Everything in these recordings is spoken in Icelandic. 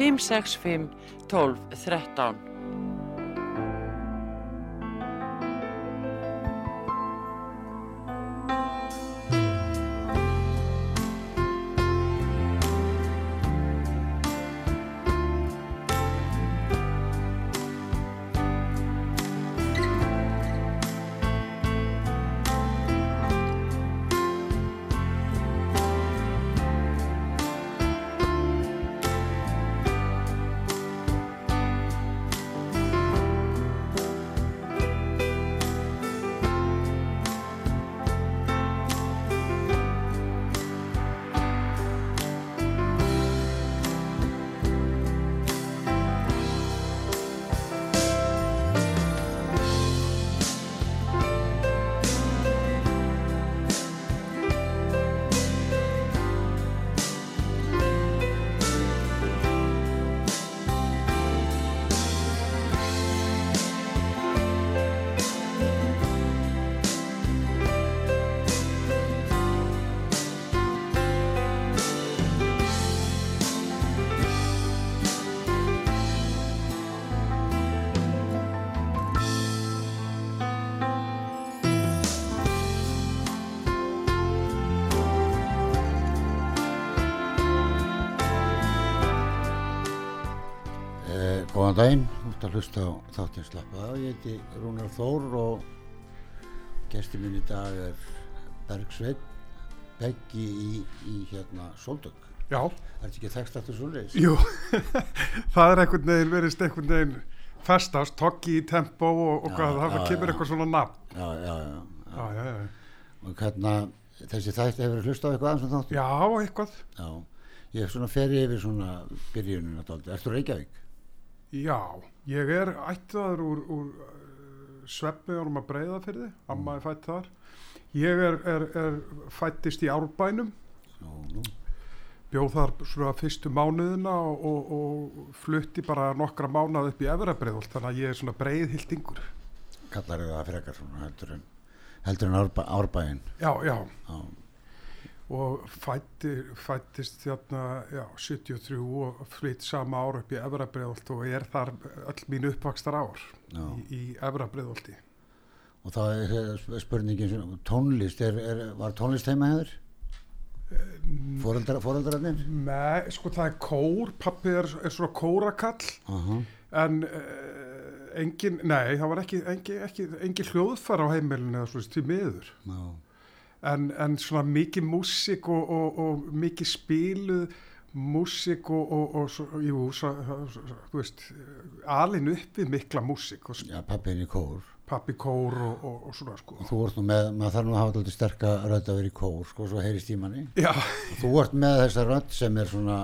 565 12 13. góðan daginn, ert að hlusta á þáttinn slappa af, ég heiti Rúnar Þór og gestur minn í dag er Bergsveit Beggi í, í hérna Soldök. Já, Er þetta ekki þekst aftur svo leiðis? jú, það er einhvern veginn, verist einhvern veginn festast, tokki í tempo og, og Já, hvað, það já, kemur já. eitthvað svona nafn. Já, já, já. já. Já, já. Og hérna, þessi þætti hefur hlustað á eitthvað aðeins um þáttum? Já, eitthvað. Já. Ég er svona ferið yfir svona byrjunina dálítið. Ertu Reykjavík? Já, ég er ættaður úr, úr uh, svefniðunum að breyða fyrir þið, amma er fætt þar. Ég er, er, er fættist í Árbænum, bjóð þar svona fyrstu mánuðina og, og, og flutti bara nokkra mánuð upp í Efrabreiðholt, þannig að ég er svona breiðhildingur. Kallar það frekar svona heldur en, heldur en árbæ, árbæin. Já, já, Já, og fætti, fættist þarna, já, 73 og flytt sama ár upp í Efrabreiðholt og er þar öll mín uppvakstar ár já. í, í Efrabreiðholti. Og þá er spurningin tónlist, er, er, var tónlist heima hefur? Fóreldra, fóreldrarnir? Nei, sko það er kór, pappi er, er svona kórakall Aha, en uh, engin, nei, það var ekki, engin, ekki, engin hljóðfara á heimilinu eða svona til miður. já, En, en svona mikið músík og, og, og mikið spiluð músík og, og, jú, svo, þú veist, alin upp við mikla sp- já, pappin í kór. pappi kór og, og, og svona sko. Þú ert nú með, maður þarf nú að hafa alltaf sterka rödd að vera í kór, sko, svo heyrist í manni. Já, þú ert með þessa rödd sem er svona,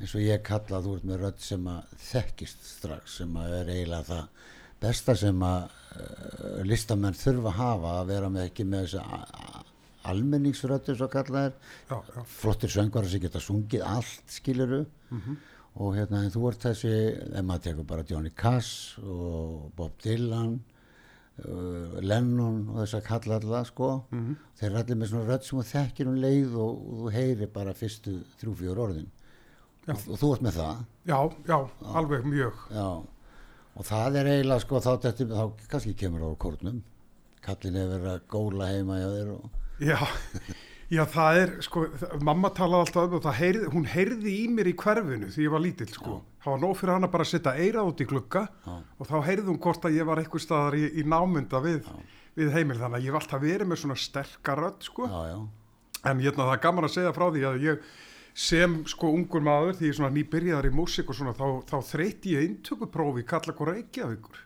eins og ég kalla, þú ert með rödd sem að þekkist strax, sem að er eiginlega það besta sem að uh, listamenn þurfa að hafa, að vera með ekki með þessa a- a- almenningsrödd, eins og kalla er, já, já, flottir söngvarar sem geta sungið allt, skiluru, og hérna, en þú ert þessi, ef maður tekur bara Johnny Cass og Bob Dylan, uh, Lennon og þess að kalla alla sko. Þeir eru allir með svona rödd sem þú þekkir um leið og, og þú heyrir bara fyrstu þrjú fjör orðin. Já. og, og þú ert með það? Já, já, alveg mjög. já. og það er eiginlega sko þá, þetta, þá kannski kemur á kórnum. Kallin hefur verið að góla heima hjá þér og, Já, já, það er, sko, mamma talaði alltaf um það hún heyrði í mér í hverfinu því ég var lítill, sko. Það var nóg fyrir hana bara að setja eira út í glugga Já. og þá heyrði hún hvort að ég var eitthvað staðar í, í námynda við, við heimil. Þannig að ég hef alltaf verið með svona sterkar rödd, sko. já, já, En hérna, það er gaman að segja frá því að ég sem sko ungur maður því ég svona nýbyrjaðar í músík og svona þá, þá þreyti ég inntökuprófi kalla okkur Reykjavíkur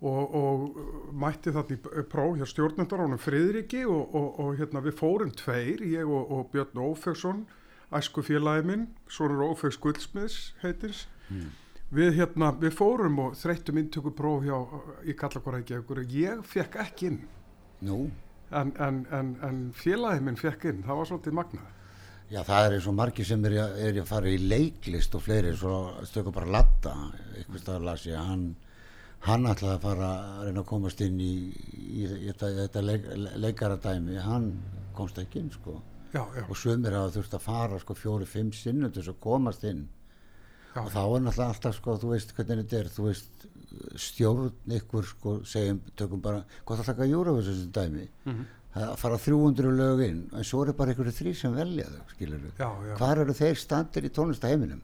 og, og mætti p- próf hjá stjórnendar ánum Friðriki og, og, og hérna við fórum tveir, ég og, Björn Ófegsson æsku félagi minn, Sónur Ófegs Guldsmiðs heitins við hérna, við fórum og þreyttum inntöku próf hjá í Kallakorækja ég fekk ekki inn. Nú, en, en, en, en félagið minn fekk inn, það var svolítið magnað. Já það er eins og margir sem er, að- er að fara í leiklist og fleiri svo stöku bara latta eitthvað staðar las ég hann hann ætlaði að fara að reyna að komast inn í, í, í þetta, þetta leik, leikaradæmi. Hann komst ekki inn sko. Já, já, og sumir hafa þurft að fara sko fjóri-fimm sinnum til þess að komast inn. Já, og þá er náttúrulega alltaf sko þú veist hvernig þetta er, þú veist stjórn ykkur sko segjum, tökum bara gott að taka Júrafus þessu dæmi. Mhm. það fara 300 lög inn en svo eru bara ykkur þrý sem velja þau skilur já, hvar eru þeir standir í tónlistaheiminum,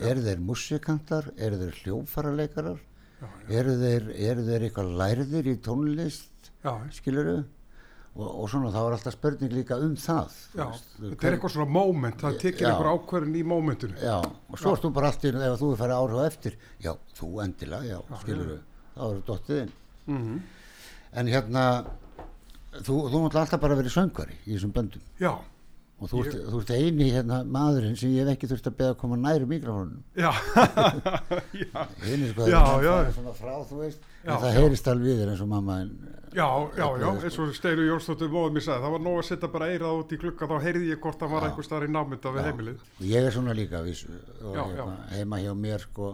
eru þeir musikantar, eru þeir hljófaraleikarar já, eru þeir, eru þeir eitthvað lærðir í tónlist já, skilur við og, og svona þá er alltaf spurning líka um það þetta er eitthvað svona moment, það tekir einhver ákverðin í momentinu Já, og svo erst þú bara allt í einu, ef þú er farið áhrif eftir, já, þú endilega, já, Já, skilur já. við, þá eru dottið inn. mm En hérna, þú, þú mútti alltaf bara verið söngvari í þessum böndum. Já, og þú, ert, þú ert eini hérna maðurinn sem ég hef ekki þurft að beða að koma næri mikrofónunum. já. Einu sko, Já, það já. er svona frá, þú veist, Já, en það heyrist alveg þér eins og mamma en, já, já, já, Eitthvað, eins og Steiru Jónsdóttir móðum ég sagði, það var nóg að setja bara eirað út í klukka þá heyrði ég hvort það var einhver staðar í námynda við heimilið. Og ég er svona líka viss, og hérna, heima hjá mér sko,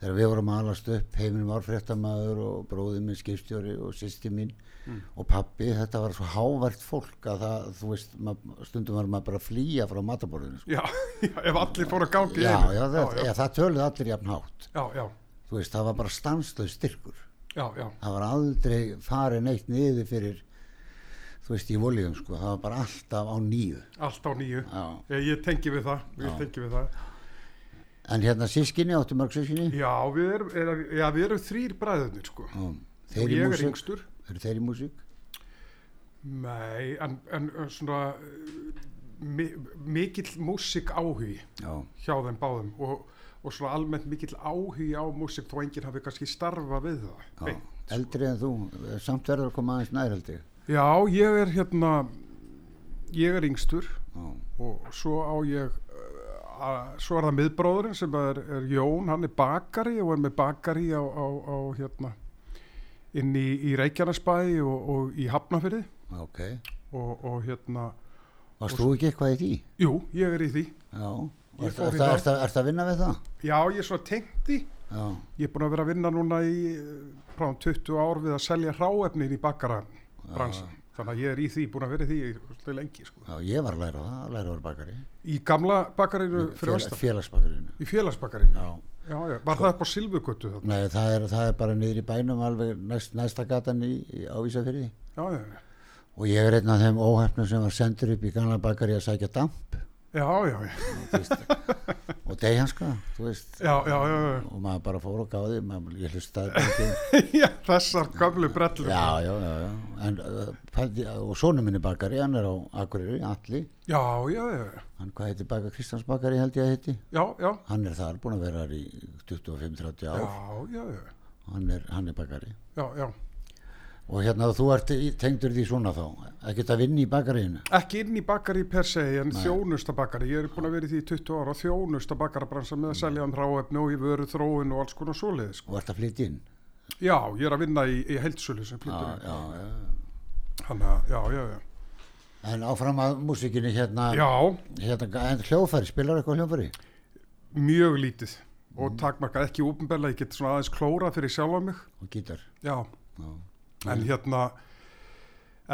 þegar við vorum að alast upp heiminum var fréttamaður og bróðið minn skipstjóri og sýsti mín Mm. og pappi, þetta var svo hávært fólk að það, þú veist, mað, stundum var maður bara að flýja frá mataborðinu sko. já, já, ef allir fóru að gangi já, já, það, það töluði allir jafn hátt. Já, já, þú veist, það var bara stanslöð styrkur. Já, já, það var aldrei farið neitt niður fyrir þú veist, í voljum sko, það var bara alltaf á nýju. Allt á nýju. Ég, ég tengi við það, ég tengi við það. En hérna sískinni, áttu mörg sískinni já, við erum, er, já, við erum þrýr bræðurnir sko. Og þeir í ég er yngstur eru þeir í músík Nei, en, en svona mi mikill músík áhugi já, hjá þeim báðum og, og svona almennt mikill áhugi á músík þó enginn hafi kannski starfa við það. já. beint. eldri en þú samt verður að koma aðeins nær held ég Já, ég er hérna, ég er yngstur já, og svo á ég, að, svo er það miðbróðurinn sem er, er Jón, hann er bakari og er með bakari á, á, á hérna, inn í, í Reykjanesbæ og, og í Hafnafyrði ok og, og hérna, varst þú ekki eitthvað í því? jú, ég er í því. í það það. ert að vinna við það? Já, ég er svo tengt já, Ég er búin að vera að vinna núna í eh, frá 20 ár við að selja hráefnin í bakara bransan. Þannig að ég er í því, búin að vera í því svolítið lengi. Sko. já, ég var að læra það, að læra að vera bakari Í gamla bakarinu fyrir vestan. félagsbakarinu Í félagsbakarinu. já, Já, já. Var það upp á Silvugötu nei, það er, það er bara niður í bænum alveg næst, næsta gatan í, í ávísafyrði Já, já, já. og ég er einn af þeim óhefnum sem var sendur upp í gamla bakari að sækja damp Já, já, og já, já. og maður bara fór og gáði maður, ég hlustaði þessar gamlu brellur. já, já, já, já. En, pældi, og sonu minni bakari, hann er á Akureyri, Alli Já, já, já, já. hann, hvað heitir baka Kristjáns bakari held ég að heiti Já, já. hann er þar, búin að vera í 25-30 ár, Já, já, já. hann er, hann er bakari Já, já. Og hérna þú ert tengdur því svona þá ekkert að vinna í bakaríinu Ekki inn í bakari per se, en þjónusta bakari. Ég er búin að vera í því í 20 ára og þjónusta bakarabransa með að selja hann hráefni og í vöru þróun og alls konar svoleiðis. Sko. og ert að flytja inn Já, ég er að vinna í, í heildsölu sem flyttur. Þannig að, já, já, já. en áfram að músikinni hérna, Já, hérna en hljófæri, spilar eitthvað hljófæri? mjög lítið og takmarkað ekki úpenbella, ég get svona aðeins klóra fyrir sjálfa mig. og gítar Já, já, en hérna,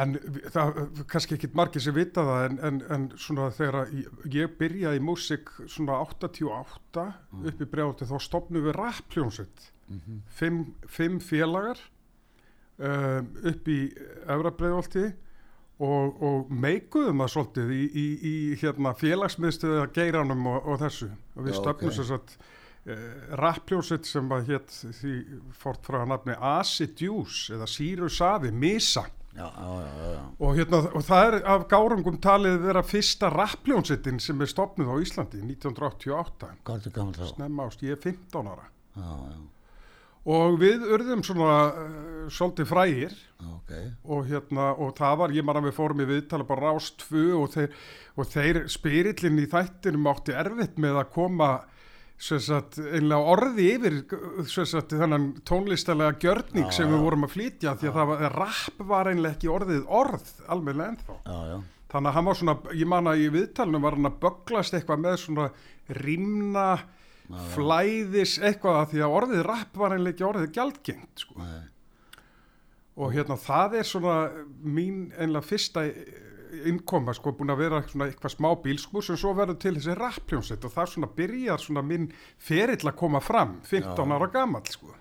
en það kannski ekkit margir sem vita það, en, en, en svona þegar ég, byrjaði í músík svona 88 upp í brjáti, þá stopnum við rappljónsett, fimm, fimm félagar um, upp í Efra breyðolti og, og meikuðum það svolítið í, í, í hérna, félagsmiðstöða geiranum og, og þessu og við Já, stopnum ok. okay. svo að uh, rappljónsett sem var hétt því fórt frá nafni Acid Juice eða Sirius Savi, Misa. Já, já, já, og, hérna, og það er af gárungum talið vera fyrsta rappljónsettin sem er stopnuð á Íslandi 1988 hvað ertu gammal þá? snemma ást, ég er 15 ára. Og við urðum svona uh, svolítið frægir. Já, ok. Og hérna og það var, ég man að við fórum í viðtala bara rást tvö og þeir, og þeir spyrillin í þættinum átti erfitt með að koma sagt, einlega orði yfir sagt, þennan tónlistalega gjörning Já, sem já. við vorum að flytja því að það var, rapp var einlega ekki orðið orð alveg ennþá. já, já, Þannig að hann var svona, ég man að í viðtalinu var hann að böglast eitthvað með svona rimna, flæðis eitthvað að því að orðið rapp var einlega ekki orðið gjaldgengt sko. og hérna það er svona mín einlega fyrsta innkoma sko búin að vera svona eitthvað smá bílskur sem svo verður til þessi rappljónsett og það svona byrjar svona minn ferill að koma fram 15 Já. ára gamall sko.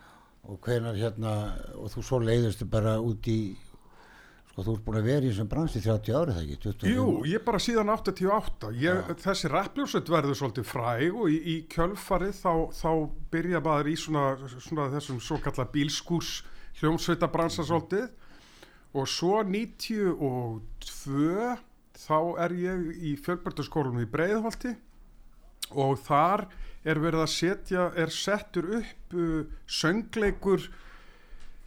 og hvenar hérna og þú svo leiðistu bara út í sko þú ert búin að vera í þessum bransi 30 ári það ekki, 25 Jú, ég bara síðan 88 ég, þessi rappljónsett verður svolítið fræg og í, í kjölfarið þá, þá byrja maður í svona, svona þessum svo kalla bílskúrs hljómsveita bransa svolítið og svo 92 þá er ég í fjölbærtaskólum í Breiðholti. Og þar er verið að setja, er settur upp uh, söngleikur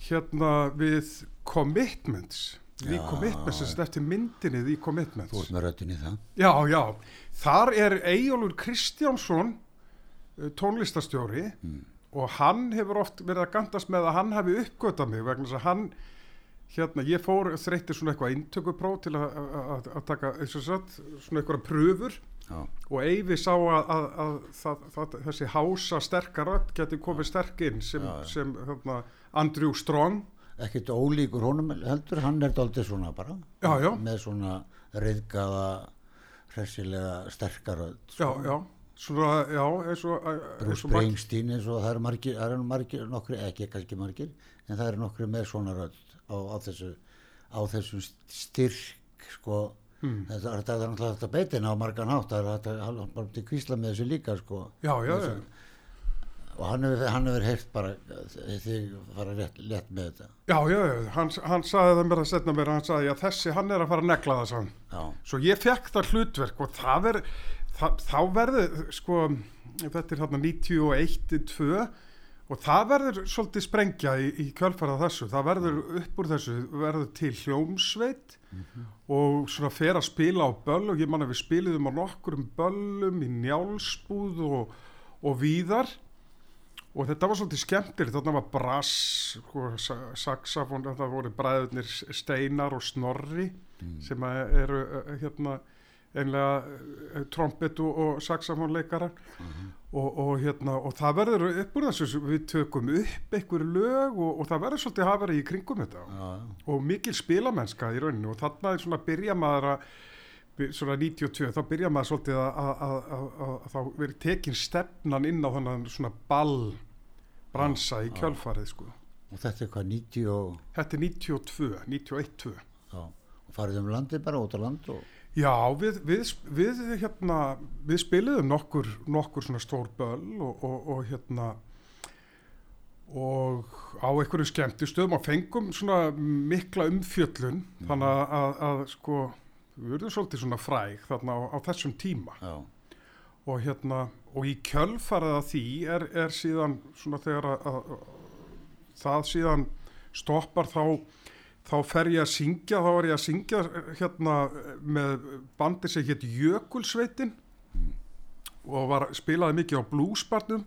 hérna við commitments. Við Já. commitments, þess að eftir myndinni því commitments. Þú ert með röttin í það. Já, já, þar er Eyjólfur Kristjánsson uh, tónlistastjóri og hann hefur oft verið að gandast með að hann hafi uppgötað mig vegna þess að hann hérna, ég fór þreytti svona eitthvað inntökupróf til að, að, að, að taka eins og satt, svona eitthvað pröfur. Já, og Eyvi sá að, að, að það, þessi hása sterkarödd geti komið sterk inn sem, Já, sem hérna, Andrew Strong. Ekkert ólíkur honum heldur, hann er daldið svona bara. Já, já. með svona reyðgaða hressilega sterkaröð já, já, svona, já eins og, eins Bruce Springsteen eins og það eru margir, það eru margir nokkri, ekki kannski margir en það eru nokkri með svona rödd á, á þessu á þessum styrk sko Hmm. þetta, þetta er náttúrulega beita henni á margan hátt það er hann bara til kvísla með þessu líka sko já, já, já. og hann hefur, heyrt bara eh, þig fara rétt, létt með þetta Já, já, já, hann, hann sagði það mér að setna mér, hann sagði að þessi, hann er að fara að negla það sann. Svo ég fekk það hlutverk og það er, það, þá verður, sko, þetta er hérna 91-2 og það verður svolítið sprengja í, í kjölfarað þessu. Það verður upp úr þessu, verður til hljómsveit og svona fer að spila á böll og ég man að við spiliðum á nokkurum böllum í njálsbúð og, og víðar. Og þetta var svolítið skemmtir þarna var brass, sko, sa- saxafón þetta voru bræðurnir Steinar og Snorri sem að eru uh, hérna einlega uh, trompet og, og saxafónleikara og, og hérna og það verður upp úr þessu við tökum upp einhverju lög og, og það verður svolítið að vera í kringum þetta. Já, og mikil spilamennska í rauninu og þarna er svona byrja maður að svona 92, þá byrja maður svolítið að, að, að, að, að, að þá verið tekin stefnan inn á þannig svona ball bransa í kjölfarið sko. og þetta er hvað 90 og, Þetta er 92, 91-2. já, og farið um landið bara út á land og Já, við, við, við, hérna, við spiliðum nokkur, nokkur svona stór böll og, og, og hérna og á einhverju skemmtistöðum og fengum svona mikla umfjöllun þannig að, að, að sko við verðum svolítið svona fræg þarna á, á þessum tíma. Já, og hérna og í kjölfarið að því er, er síðan svona þegar að, að það síðan stoppar þá þá fer ég að syngja, þá er ég að syngja hérna með bandi sem hétt Jökulsveitin og var, spilaði mikið á bluesbarnum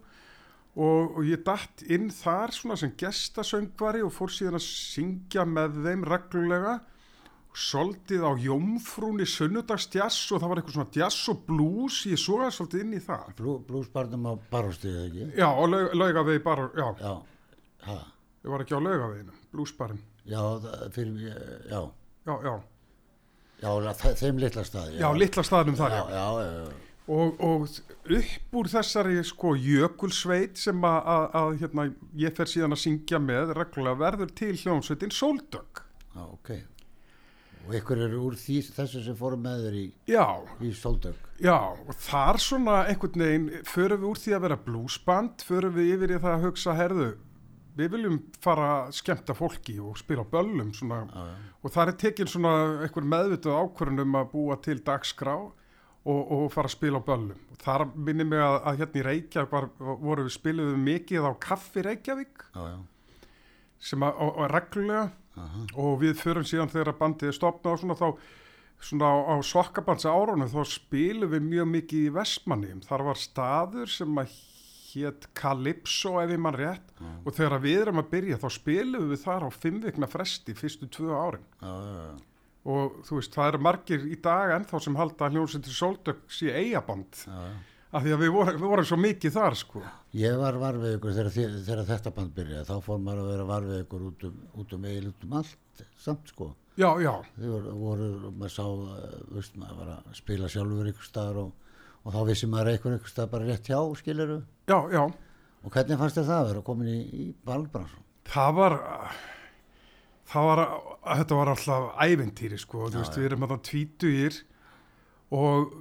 og, og ég datt inn þar svona sem gestasöngvari og fór síðan að syngja með þeim reglulega soldið á Jómfrúni sunnudagstjass og það var eitthvað svona jazz og blues, ég sogaði svolítið inn í það. Blú, blúsbarnum á baróstíðu ekki? Já, á laug, laugavegi bara, já, já, ha, ég var ekki á laugaveginu, bluesbarinn já, fyrir, já. Já, já, já, þe- þeim litla staði já, litla staðnum þar, já, já, já, já, já. Og, og upp úr þessari sko jökulsveit sem að, hérna, ég fer síðan að syngja með reglulega verður til hljómsveitin Sóldögg. já, ok. Og ykkur eru úr því, þessu sem fórum með þér í, Já, í Sóldögg. Já, og þar svona einhvern veginn, förum við úr því að vera bluesband, förum við yfir í það að hugsa, herðu, við viljum fara að skemmta fólki og spila á böllum svona, já, já, og það er tekin svona einhver meðvitað ákvörðun um að búa til dagskrá og, og fara að spila á böllum. Og þar minnir mig að, að hérna í Reykjavík var, voru við spiluðum mikið á Kaffi Reykjavík. Já, já, sem að, og, og reglulega. Aha, og við förum síðan þegar að bandið er stopnað og svona þá svona á, á sokkabansa árunum þá spilum við mjög mikið í Vestmanniðum. Þar var staður sem að hétt Calypso ef ég mann rétt og þegar við erum að byrja þá spilum við þar á fimm vikna fresti fyrstu tvö árin já, já, já. og þú veist, það eru margir í dag ennþá sem halda hljómsveitir Soldök sé eigaband já, já. af því að við vorum, við vorum svo mikið þar sko. Ég var varfið ykkur þegar, þið- þegar þetta band byrjaði, þá fór maður að vera varfið ykkur út um, út um eil, út um allt, samt sko. Já, já, voru, voru maður sá, uh, veist, maður var að spila sjálfur ykkur staðar og, og þá vissi maður eitthvað ykkur staðar bara rétt hjá, skiluru. já, já. Og hvernig fannst þér það að vera komin í, í balbransun? Það var, það var, þetta var alltaf æventýri sko, þú veist, við erum að tvítugir og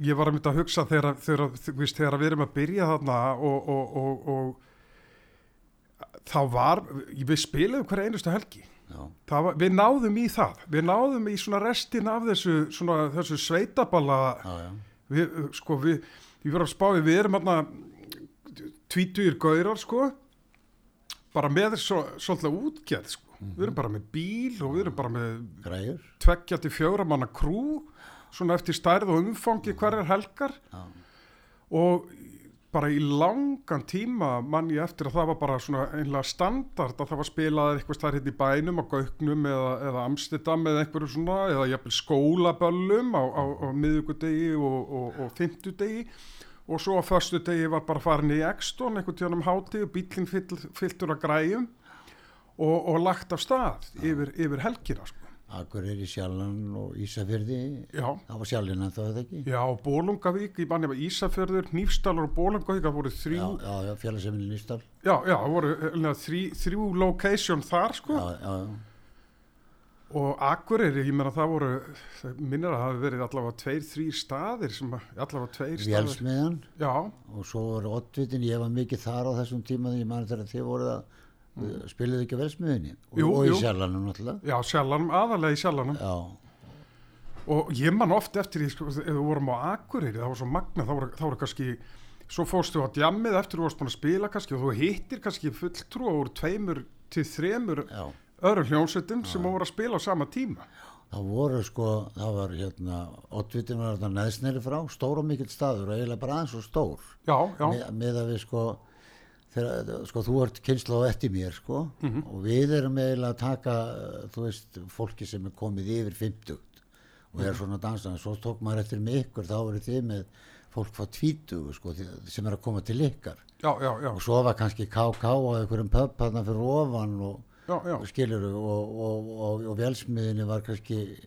ég var að mynda að hugsa þegar, þegar, veist, þegar við erum að byrja þarna og, og, og, og þá var, við spilaðum hverja einustu helgi. Það Var, við náðum í það, við náðum í svona restin af þessu, svona, þessu sveitaballa já, já, við, sko, við, við verðum að spáði, við erum hérna tvítugir gaurar, sko, bara með svo, svolítið útgerð, sko. Við erum bara með bíl og við erum bara með tveggja til fjóra manna krú, svona eftir stærð og umfangi hverjar helgar. Já, og bara í langan tíma mann ég eftir að það var bara svona einlega standard að það var spilað eitthvað stær hérna í bænum á Gauknum eða, eða Amsterdam eða einhverju svona eða jafnvel skólaböllum á, á, á miðugudegi og, og, og fymtudegi og svo á förstu degi var bara farin í Exton einhvern tíðan um háti og bílinn fyll, fylltur að græjum og, og lagt af stað yfir, yfir helgina sko. Akureyri, Sjallan og Ísafyrði, Já, það var Sjallinn en það ekki? já, Bólungavík, ég manni var Ísafjörður, Nýfstalur og Bólungavík, það voru þrjú, Já, já, fjarlasemilin Ísdal. Já, já, það voru uh, þrjú, þrjú location þar sko Já, já, og Akureyri, ég meina það voru, minnir að það hafi verið allavega tveir, þrýr staðir sem að, allavega tveir staðir. Vélsmiðan Já, og svo var Oddvitin, ég var mikið þar á þessum tíma því ég man þegar þið voruð að mm. spiluðu ekki á velsmiðinni og, Jú, og í jú. Sjallanum náttúrulega. já, sjallanum, aðalega í sjallanum Já, og ég man oft eftir því, sko, við vorum á Akureyri, það var svo magna, þá voru, þá voru kannski, svo fórstu á djammið eftir þú varst búin að spila kannski og þú hittir kannski fulltrú og voru tveimur til þremur já. öðrum hljónsettum sem voru að spila á sama tíma. Það voru sko, það var hérna, Oddvitin var þarna neðsneri frá, stór og mikill staður og eiginlega bara aðeins og stór. Já, já, með, með að við sko þegar, sko þú ert kynsla á eftir mér sko Mhm. og við erum eiginlega að taka þú veist fólki sem er komið yfir 50 og Mhm. er svona dansað. Svo tók maður eftir með ykkur þá eru þið með fólk frá 20 sko sem er að koma til ykkar. Já, já, já, og svo var kannski KK á einhverjum pub þarna fyrir ofan og já, já, skilur og, og, og, og velsmiðinni var kannski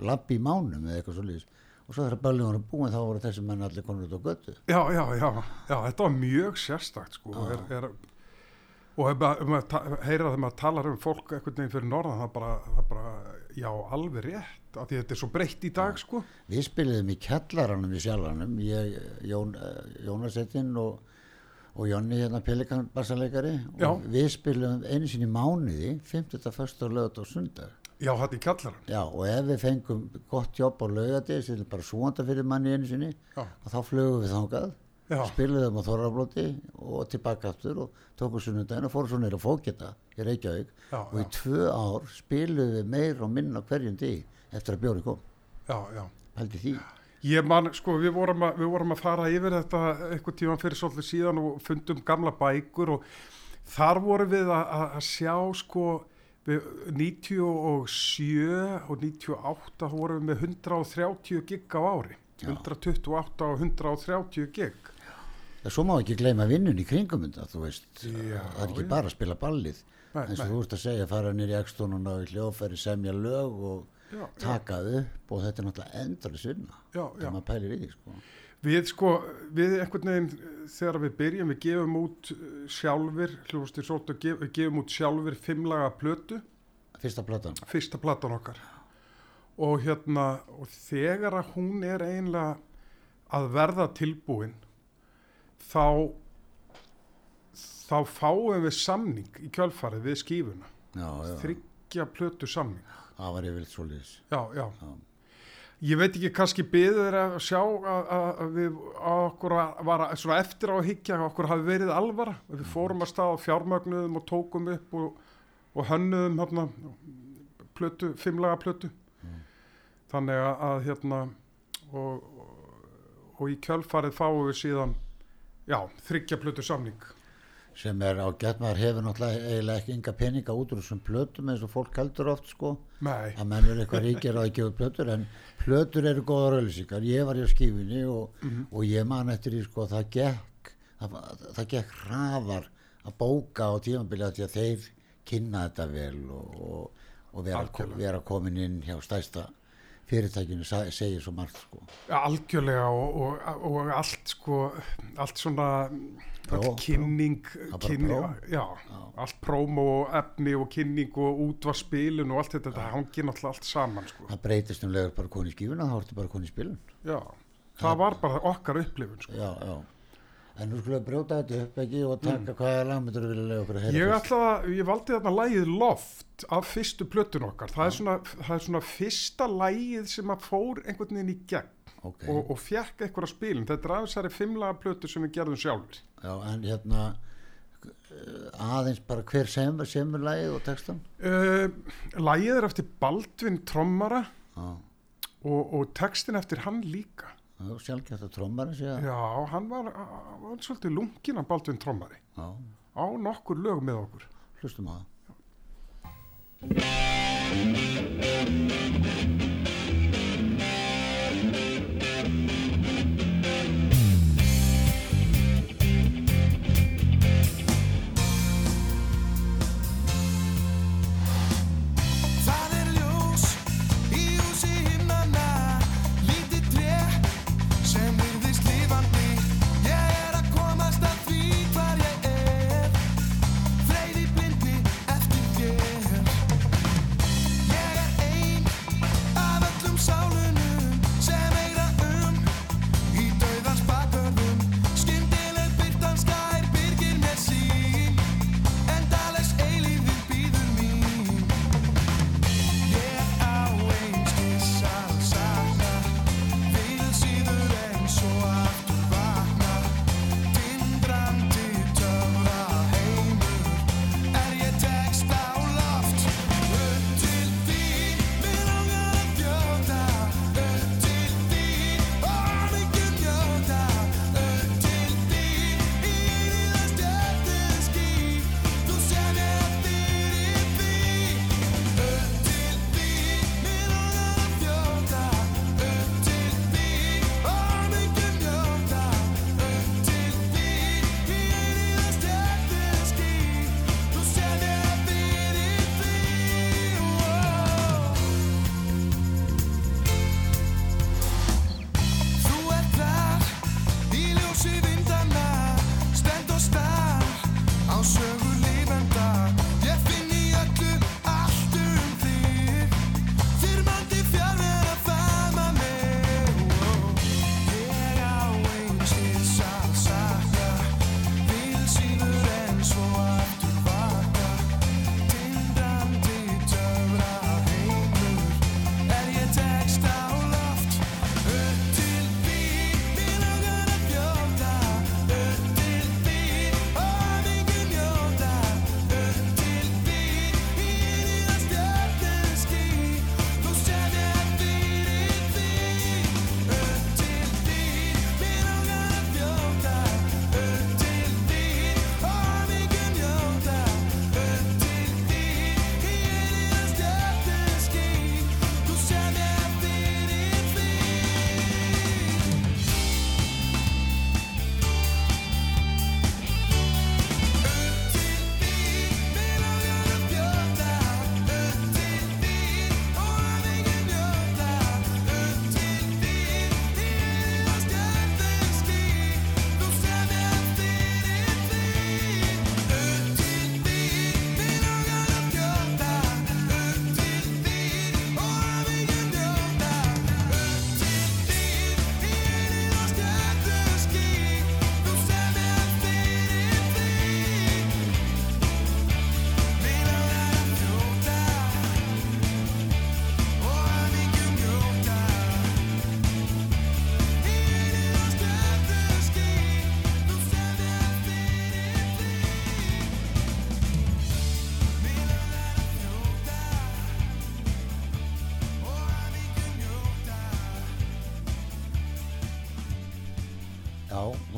labbi í mánum eða eitthvað svo lýs og svo þegar ballið voru búin þá voru þessi menn allir konur út á götu Já, já, já, já, þetta var mjög sérstakt sko, er, er, og ef maður, heyra þegar maður talar um fólk einhvern veginn fyrir norðan, það bara, það bara, já, alveg rétt, af því þetta er svo breytt í dag, sko. Við spiliðum í kjallaranum í sjálfanum, ég, Jón, eh, Jónasettinn og, og Jonni hérna Pelikan bassaleikari Já. og við spiliðum einu sinni mánuði, 50. fyrst og lögat og sundar. Já, þetta í kjallaran. Já, og ef við fengum gott jobb á lögati, sem er bara svonda fyrir manni einu sinni, Já. og þá flögum við þangað, Já. spiliðum á Þorrablóti og tilbaka aftur og tókum sunnudaginn og fórum svo neyra fókita í Reykjavík Já, og í tvö ár spiliðum við meir og minna hverjum degi eftir að bjóri kom. Já, já. Haldi því. Ég man, sko, við vorum, að, við vorum að fara yfir þetta eitthvað tíman fyrir svolítið síðan og fundum gamla bækur og þar vorum við að, að, að sjá, sko, 97 og 98 þá vorum við með 130 gig á ári. 128 og 130 gig. Já, svo má ekki gleyma vinnun í kringum þú veist, Já, það er ekki já. bara að spila ballið, Nei, eins og nei. þú ert að segja, fara nýri ekstónun á hljófæri, semja lög og Já, já. taka upp og þetta er náttúrulega Já, já. þegar maður pælir í því, sko. Við sko, við einhvern veginn þegar við byrjum, við gefum út eh, sjálfur, hljóðustir svolítið, gef, við gefum út sjálfur fimmlaga plötu, Fyrsta platan, fyrsta platan okkar. Og hérna, og þegar að hún er einlega að verða tilbúin, þá, þá fáum við samning í kjölfarið við skífuna. já, já, Þryggja plötu samning. það var yfirleitt svo liðis. Já, já. Já. Ég veit ekki, kannski byður að sjá að, að, við að okkur að, var svona eftir á að higgja að okkur hafi verið alvara. Við fórum að stað á fjármögnuðum og tókum upp og, og hönnuðum hérna, plötu, fimmlaga plötu. Þannig að, að hérna, og, og, og í kjölfarið fáum við síðan já, þryggja plötu samning sem er á gett maður hefur náttúrulega eiginlega ekki ynga peninga út úr þessum plötum eins og fólk heldur oft sko. Nei, að menn er eitthvað ríkir að gefa plötur en plötur eru góðar auðlýsingar ég var í skifinni og, og ég man eftir því sko það gekk það, það gekk hraðar að bóka á tímabili að því að þeir kynna þetta vel og, og, og vera, Algjörlega. vera komin inn hjá stæsta fyrirtækinu segir svo margt sko. Algjörlega og, og, og allt sko, allt svona Öll kynning, Það kynning já, allt prómo og efni og kynning og útvarspilun og allt þetta, þetta hangir náttúrulega allt saman sko. það breytist um legur bara koni skífuna þá ertu bara koni spilun. Já, það var bara okkar upplifun sko. já, já. En nú skulum við brjóta þetta upp ekki og taka hvaða lagmyndur við vilja okkur að heyra Ég ætla að, ég valdi þarna lægið Loft af fyrstu plötun okkar, það er svona, það er svona fyrsta lægið sem að fór einhvern veginn í gegn Ok. og, og fjekk eitthvað spilin, þetta er aðeins þessari fimmlaga plötu sem við gerðum sjálfur. Já, en hérna eh, aðeins bara hver semur, semur lagið og textan Uh, lægið er eftir Baldvin Trommara Já, og, og textin eftir hann líka. það er sjálfgætt að trommarinn sé að Já, hann var, var svolítið lungin af Baldvin Trommari Já, á nokkur lög með okkur. hlustum á það Það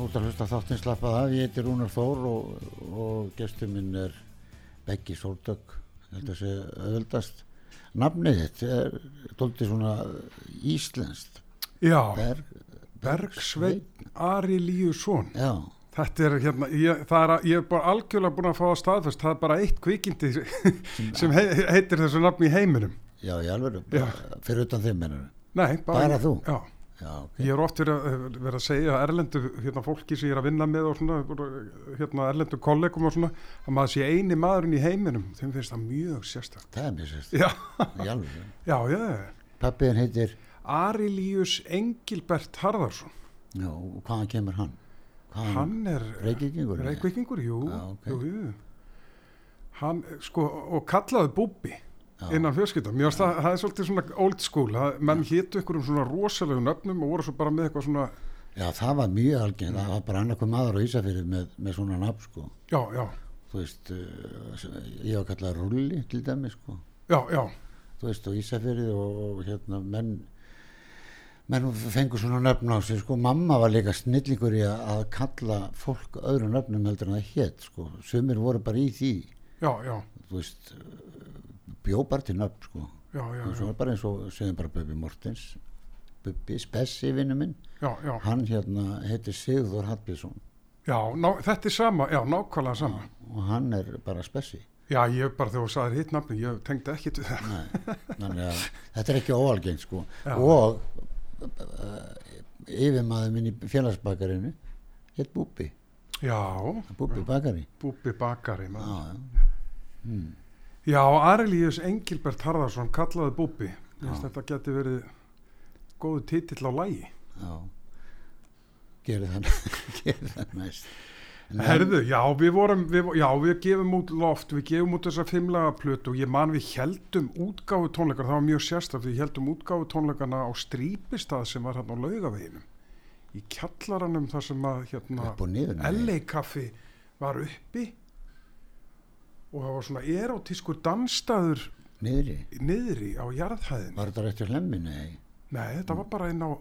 þú ert að hlusta þáttinn slappað af, ég heiti Rúnar Þór og, og gestur minn er Beggi Sóldögg, þetta sé öðvöldast. Nafnið þitt er doldið svona íslenskt, Já, Berg, Bergsveinn Ari Líusson. Já, Þetta er hérna, ég, er, ég er bara algjörlega búin að fá að staðfest, það er bara eitt kvikindi sem he, heitir þessu nafni í heiminum. já, ég alveg, fyrir utan þeim mennur. Nei, bara, Bara þú? Já, Já, ok. ég er oft verið að, verið að segja að erlendu hérna, fólki sem ég er að vinna með og svona, hérna, erlendu kollegum og svona, að maður sé eini maðurinn í heiminum, þeim finnst það mjög sérstakt. Það er mér sérst, Já, já, já, Pappiðin heitir, Arilíus Engilbert Harðarsson, já, og hvaðan kemur hann? Hvaðan, hann er Reykjavíkingur? Jú, Já, ok. jú, jú. Hann, sko, og kallaði Búbbi Já. Innan fjölskylda. Mér finnst það, það er svolítið svona old school, það, menn hétu ykkur um svona rosalegu nöfnum og voru svo bara með eitthvað svona, Já, það var mjög algeng, það var bara annarkoð maður á Ísafyrið með, með svona nafn, sko. já, já, Þú veist, uh, ég var kallað Rulli til dæmi, sko. já, já, þú veist, og Ísafyrði og, og hérna menn menn fengur svona nöfn á sig sko, mamma var líka snillingur í að, kalla fólk öðru nöfnum heldur en það hétt sko, sumir voru bara í því. Já, já, þú veist bjó bara til nöfn sko. Já, já, og já, er bara eins og segjum bara Bubbi Mortens. Bubbi Spessi vinnu minn. Hann hérna heitir Sigður Hallbjörnsson já, ná, þetta er sama, já, nákvæmlega sama. og hann er bara Spessi. Já, ég bara þegar þú sagðir hitt nafni, ég tengdi ekki til það. Nei, að þetta er ekki óalgengt sko. Já. og uh, yfirmaður minn í félagsbakarinu hétt Búbbi, Já, Búbbi bakari. Búbbi Bakari, já, já, Já, Arilíus Engilbert Harðarsson kallaði Já. þetta geti verið góðu titill á lægi. já gerir það gerir það næst En Herðu, já, við vorum, við, já, við gefum út loft, við gefum út þessa fimmlega plötu og ég man við heldum útgáfu tónleikar, það var mjög sérstaf, við heldum útgáfu tónleikarna á Strípistað sem var hérna á laugaveginum. Í kjallaranum þar sem að, hérna. LA kaffi var uppi og það var svona erotískur dansstaður niðri, niðri á jarðhæðin. var þetta rétt hjá hlemmi, nei Nei, þetta var bara inn á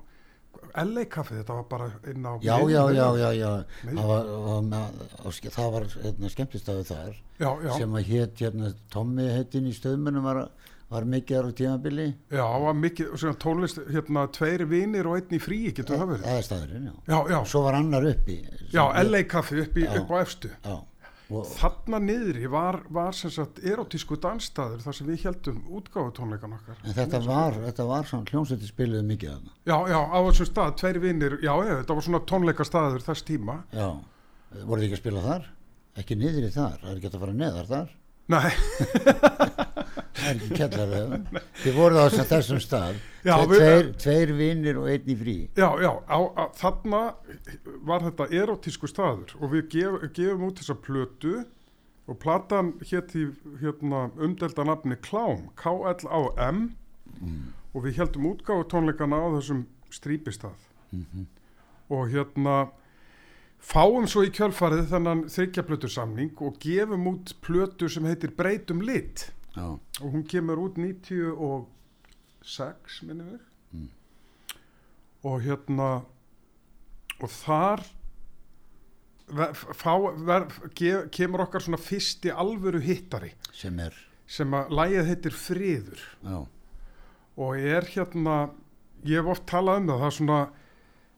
LA kaffi, þetta var bara inn á já, já, já, já, já Nei. það var, var, var hérna, skemmtistaðu þar já, já, sem að hétt hérna, Tommi heitin í stöðmunum var, var mikið ára tímabili já, var mikið svona tónlist, hérna, tveir vinir og einn í fríi, getur það verið? það er staðurinn, já Já, já, svo var annar uppi já, LA kaffi upp, í, Já. upp á efstu. já, og, Þarna niðri var, var sem sagt erotísku dansstaður þar sem við heldum útgáfu tónleikan okkar. en þetta var, þetta var svona hljómsveitir spiluðu mikið þarna Já, já, á þessum stað, tveir vinir, já, já, þetta var svona tónleikastaður þess tíma. já, voru þið ekki að spila þar? ekki niðri þar, það er ekki að fara neðar þar Nei, það er ekki kellar þið voruð á þess- þessum stað. Já, Tve, við- tveir, tveir vinnir og einn í frí. Já, já, á, á, þarna var þetta erotísku staður og við gef, gefum út þessa plötu og platan hétt í hérna, umdelda nafni Klám, K-L-A-M og við heldum útgáfu tónleikana á þessum strípistað. Og hérna fáum svo í kjölfarið þennan þryggjaplötu samning og gefum út plötu sem heitir Breytum lit já, og hún kemur út 96 minnum við og hérna og þar fá, ver, ge, kemur okkar svona fyrsti alvöru hittari. Sem er? Sem að lægið heitir Friður. Já, og er hérna ég hef oft talað um það, það svona,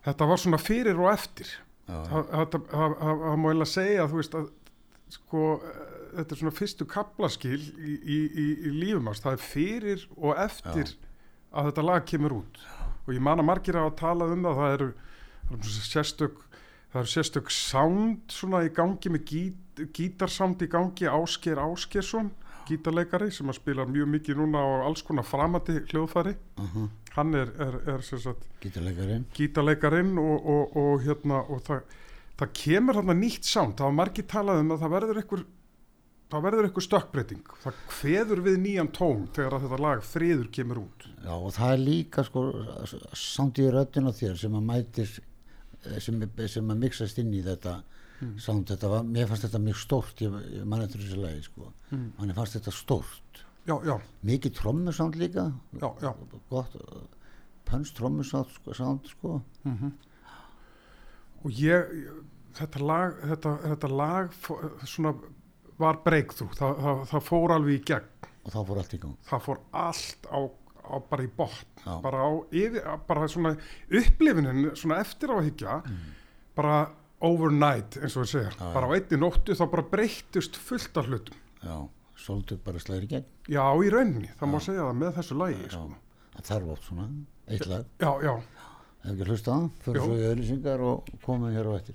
þetta var svona fyrir og eftir. Það, má eiginlega segja þú veist að sko þetta er svona fyrstu kaplaskil í, í, í, í lífumast, það er fyrir og eftir að þetta lag kemur út. Og ég man að margir hafa talað um það það eru, eru sérstök það eru sérstök sound svona í gangi með gít, gítarsound í gangi Ásker Áskersson gítarleikari sem að spila mjög mikið núna á alls konar framandi hljóðfæri. Uh hann er, er, er sagt gítarleikarinn. gítarleikarinn og, og, og, hérna, og það, það kemur hérna nýtt sound, það var margir talað um að það verður einhver það verður einhver stökkbreyting. Það kveður við nýjan tón þegar að þetta lag friður kemur út. Já, og það er líka sko sánd í röddin á þér sem að mætir eh, sem, sem að mixast inn í þetta sánd, þetta var, mér fannst þetta mjög stórt ég, ég man eftir þessu lagi sko. Mm. manni fannst þetta stórt. Já, já, mikið trommusánd líka. Já, já. Gott pönns trommusánd sko, sko. og ég, þetta lag, þetta, þetta lag svona var breakthrough, það, það, það fór alveg í gegn, og þá fór allt í gang það fór allt á, á bara í botn, Já. bara á yfir, bara svona upplifunin, svona eftir á að higgja, bara overnight eins og við segja, Mm. Já, já. bara á einni nóttu þá bara breyttust fullt af hlutum. já, svolítið bara slæðir í gegn Já, í rauninni, það má segja það með þessu lagi, já, sko. það þarf oft svona eitt lag, Já, já, ef ekki hlusta það fyrir svo í auðlýsingar og komum hér á eftir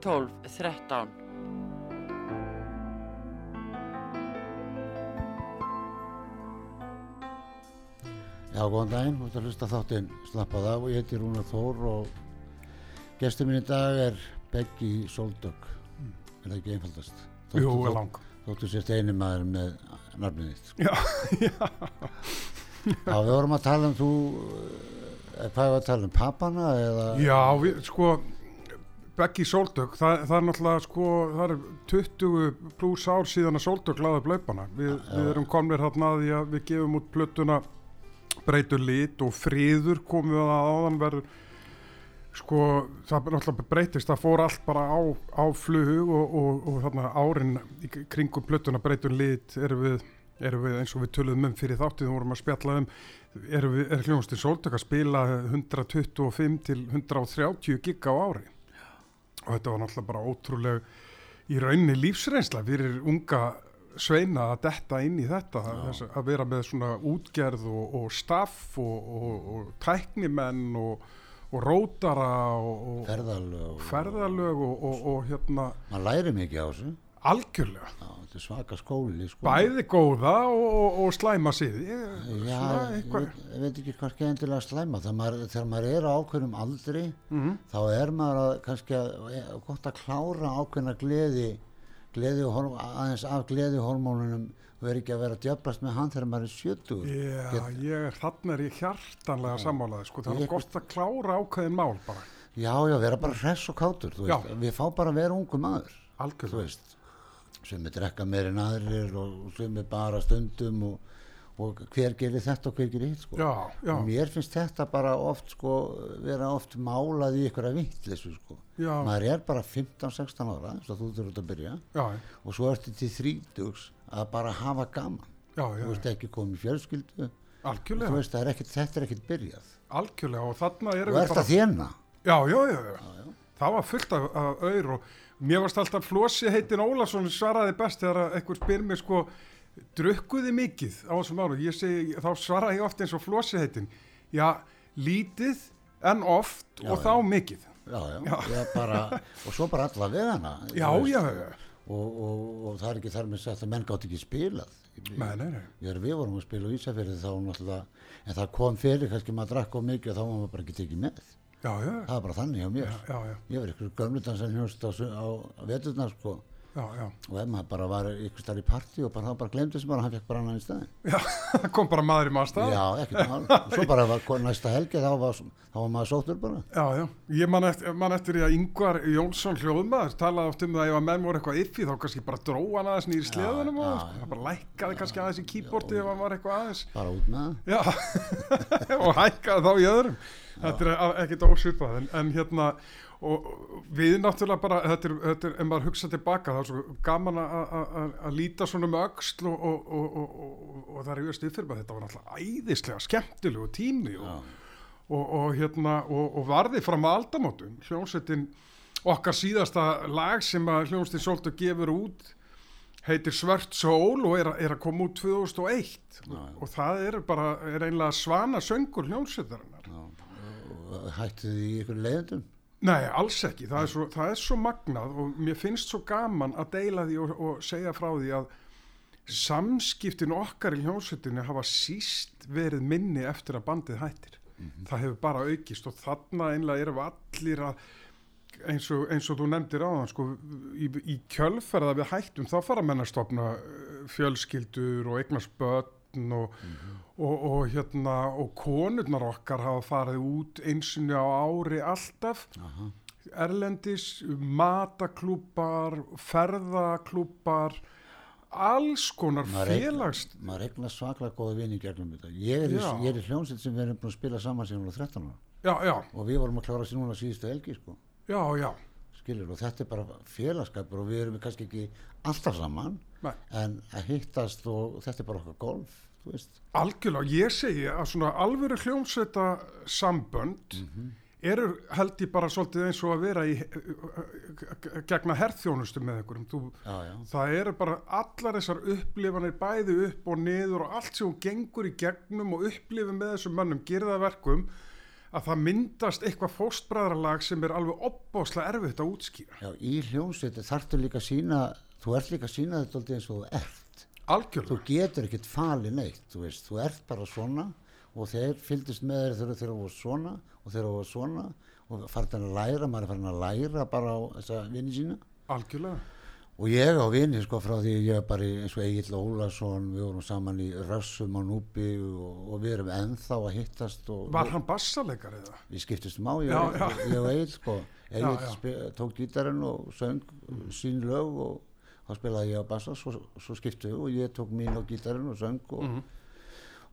12 13 Já, góðan daginn, þú ert að hlusta þáttinn. Slappað af. Og ég heiti Rúnar Þór og gestur minn í dag er Beggi Soldök er það ekki einfaldast? jú, Þóttu- er lang. Þóttu sérst eini maður með nafnið þitt Já, já. Já, við vorum að tala um þú eh, hvað var að tala um? Pappana eða Já, við, sko, Beggi Sóldögg, það, það er náttúrulega sko, það er 20 pluss ár síðan að Sóldögg laði upp laupana. Vi, við erum komnir hérna að því að við gefum út plötuna breytur lit og friður komum við að áðan verður sko, það náttúrulega breytist, það fór allt bara á, á flug og, og, og þarna árin kringum plötuna breytur lit erum við, erum við eins og við töluðum um fyrir þáttið, við vorum að spjalla um erum við, er hljónstinn Sóldögg að spila 125 til 130 gig á ári og þetta var náttúrulega bara ótrúleg í rauninni lífsreynsla fyrir unga sveina að detta inn í þetta þess, að vera með svona útgerð og, og staff og, og, og tæknimenn og, og rótara og ferðalög og ferðalög og hérna maður læri mikið á þessu algjörlega. Já, er svaka skóli sko. bæði góða og, og slæma siði. Já, ég veit, ég veit ekki hvað er endilega slæma maður, þegar maður er á ákveðnum aldri Mhm. þá er maður að, kannski að, e- gott að klára ákveðna gleði gleði og horm, aðeins af gleði hormónunum og er ekki að vera að djöflast með hann þegar maður er 70 Já, ég er, þarna er ég hjartanlega sammálaði, sko, það Ég- er gott að klára ákveðin mál bara, já, já, vera bara hress og kátur við fá bara að vera ungu maður algjörlega. Sem er drekka meir en aðrir og sem er bara stundum og, og hver gerir þetta og hver gerir hitt sko. Já, já, og mér finnst þetta bara oft sko, vera oft málað í ykkur að vittleysu sko. maður er bara 15-16 ára eins og þú þurft að byrja já, og svo ertu til þrítugs að bara hafa gaman. Já, þú veist ekki komið fjölskyldu. Algjörlega, veist er ekkit, þetta er ekkit byrjað. Algjörlega og þarna erum og við ert bara, að þjena. Já, já, já, já, já, já. það var fullt af, af auður og mér varst alltaf Flósi heitin Ólason svaraði best þegar að einhver spyr mér sko, drukkuði mikið á þessum árum, ég segi, þá svaraði ég oft eins og Flósi heitin, já, lítið en oft Já, og já. þá mikið, Já, já, Ég bara, og svo bara alla vegana þú já, veist. já, já, og, og, og það er ekki þar með að menn gátt ekki spilað. Nei, nei, nei, Þegar við vorum að spila á Ísafjörði þá náttúrulega, en það kom fyrir kannski maður drakk of mikið og þá var maður bara ekki tekið með. Já, já, Það var bara þannig hjá mér. já, já, já, Ég var ykkur gömludansan hljóst á, á, veturna sko og ef maður bara var ykkur starf í partí og bara, þá bara glemdi sem bara hann fekk bara annan í staðin. Já, það kom bara maður í maður stað. Já, ekkert mál. Og Svo bara var næsta helgi þá var, þá var maður sóttur bara. Já, já. Ég man eftir, man eftir að Yngvar Jónsson hljóðmaður talaði oft um það ef að menn voru eitthvað yffi þá kannski bara dró hann aðeins nýri sleðunum og sko. bara lækkaði kannski aðeins í kýborti ef hann var eitthvað aðeins. Bara út með það. Og hækkaði þá í öðrum. Þetta er ekkit ósvipað en, en hérna og við náttúrulega bara, þetta er, þetta er ef maður hugsa tilbaka þá er svo gaman að- líta svona um öxl og, og, og, og, og, og það er yfir stuð fyrir maður, þetta var náttúrulega æðislega skemmtilegu tími og, og, og hérna og, og varði fram að aldamótum. Hljómsveitin okkar síðasta lag sem að hljómsveitin svolítið gefur út heitir Svört Sól og er, er að koma út 2001 Já. og það er bara, er einlega svana söngur hljómsveitarinnar hætti því í ykkur leiðendum. Nei, alls ekki, það er, svo, það er svo magnað og mér finnst svo gaman að deila því og, og segja frá því að samskiptin okkar í hljómsveitinni hafa síst verið minni eftir að bandið hættir. Það hefur bara aukist og þarna einlega erum allir að eins og, eins og þú nefndir á það sko, í, í kjölferða við hættum þá fara menn að stopna eh, fjölskyldur og eignast börn og, og, hérna og konurnar okkar hafa farið út einsinni á ári alltaf Aha. erlendis, mataklúpar ferðaklúpar alls konar félags Maður eignast svaklega góða vini gegnum þetta. Ég er, í, ég er í hljómsveit sem við erum búin að spila saman síðan við vorum 13 ára. já, já, Og við vorum að klára sér núna síðustu helgi sko. já, já skilur og þetta er bara félagskapur og við erum kannski ekki alltaf saman Nei. en að hittast og þetta er bara okkar golf Algjörlega, ég segi að svona alvöru hljómsveita sambönd eru held ég bara svolítið eins og að vera í gegna herþjónustu með einhverjum. Þú, já, já, það eru bara allar þessar upplifanir bæði upp og niður og allt sem hún gengur í gegnum og upplifið með þessum mönnum gerða verkum að það myndast eitthvað fóstbræðralag sem er alveg opbáslega erfitt að útskýra. já, í hljómsveit þarftu líka að sína, þú ert líka að sína þetta alltaf eins og þú ert þú Algjörlega. getur ekkert fali neitt þú veist, þú ert bara svona og þeir fylgdist með þér þegar þeir voru svona og þeir voru svona og farin að læra, maður er farin að læra bara á þessa vini sína Algjörlega. Og ég á vini sko frá því ég er bara eins og Egil Ólason, við vorum saman í Rössum á Núbi og, og við erum ennþá að hittast og Var hann bassalegar eða? við skiptistum á, ég, Já, já. ég og Egil sko. Egil já. tók gítarinn og söng sín lög og þá spilaði ég á bassa svo, svo skiptu og ég tók mín á gítarinn og söng og, Mhm.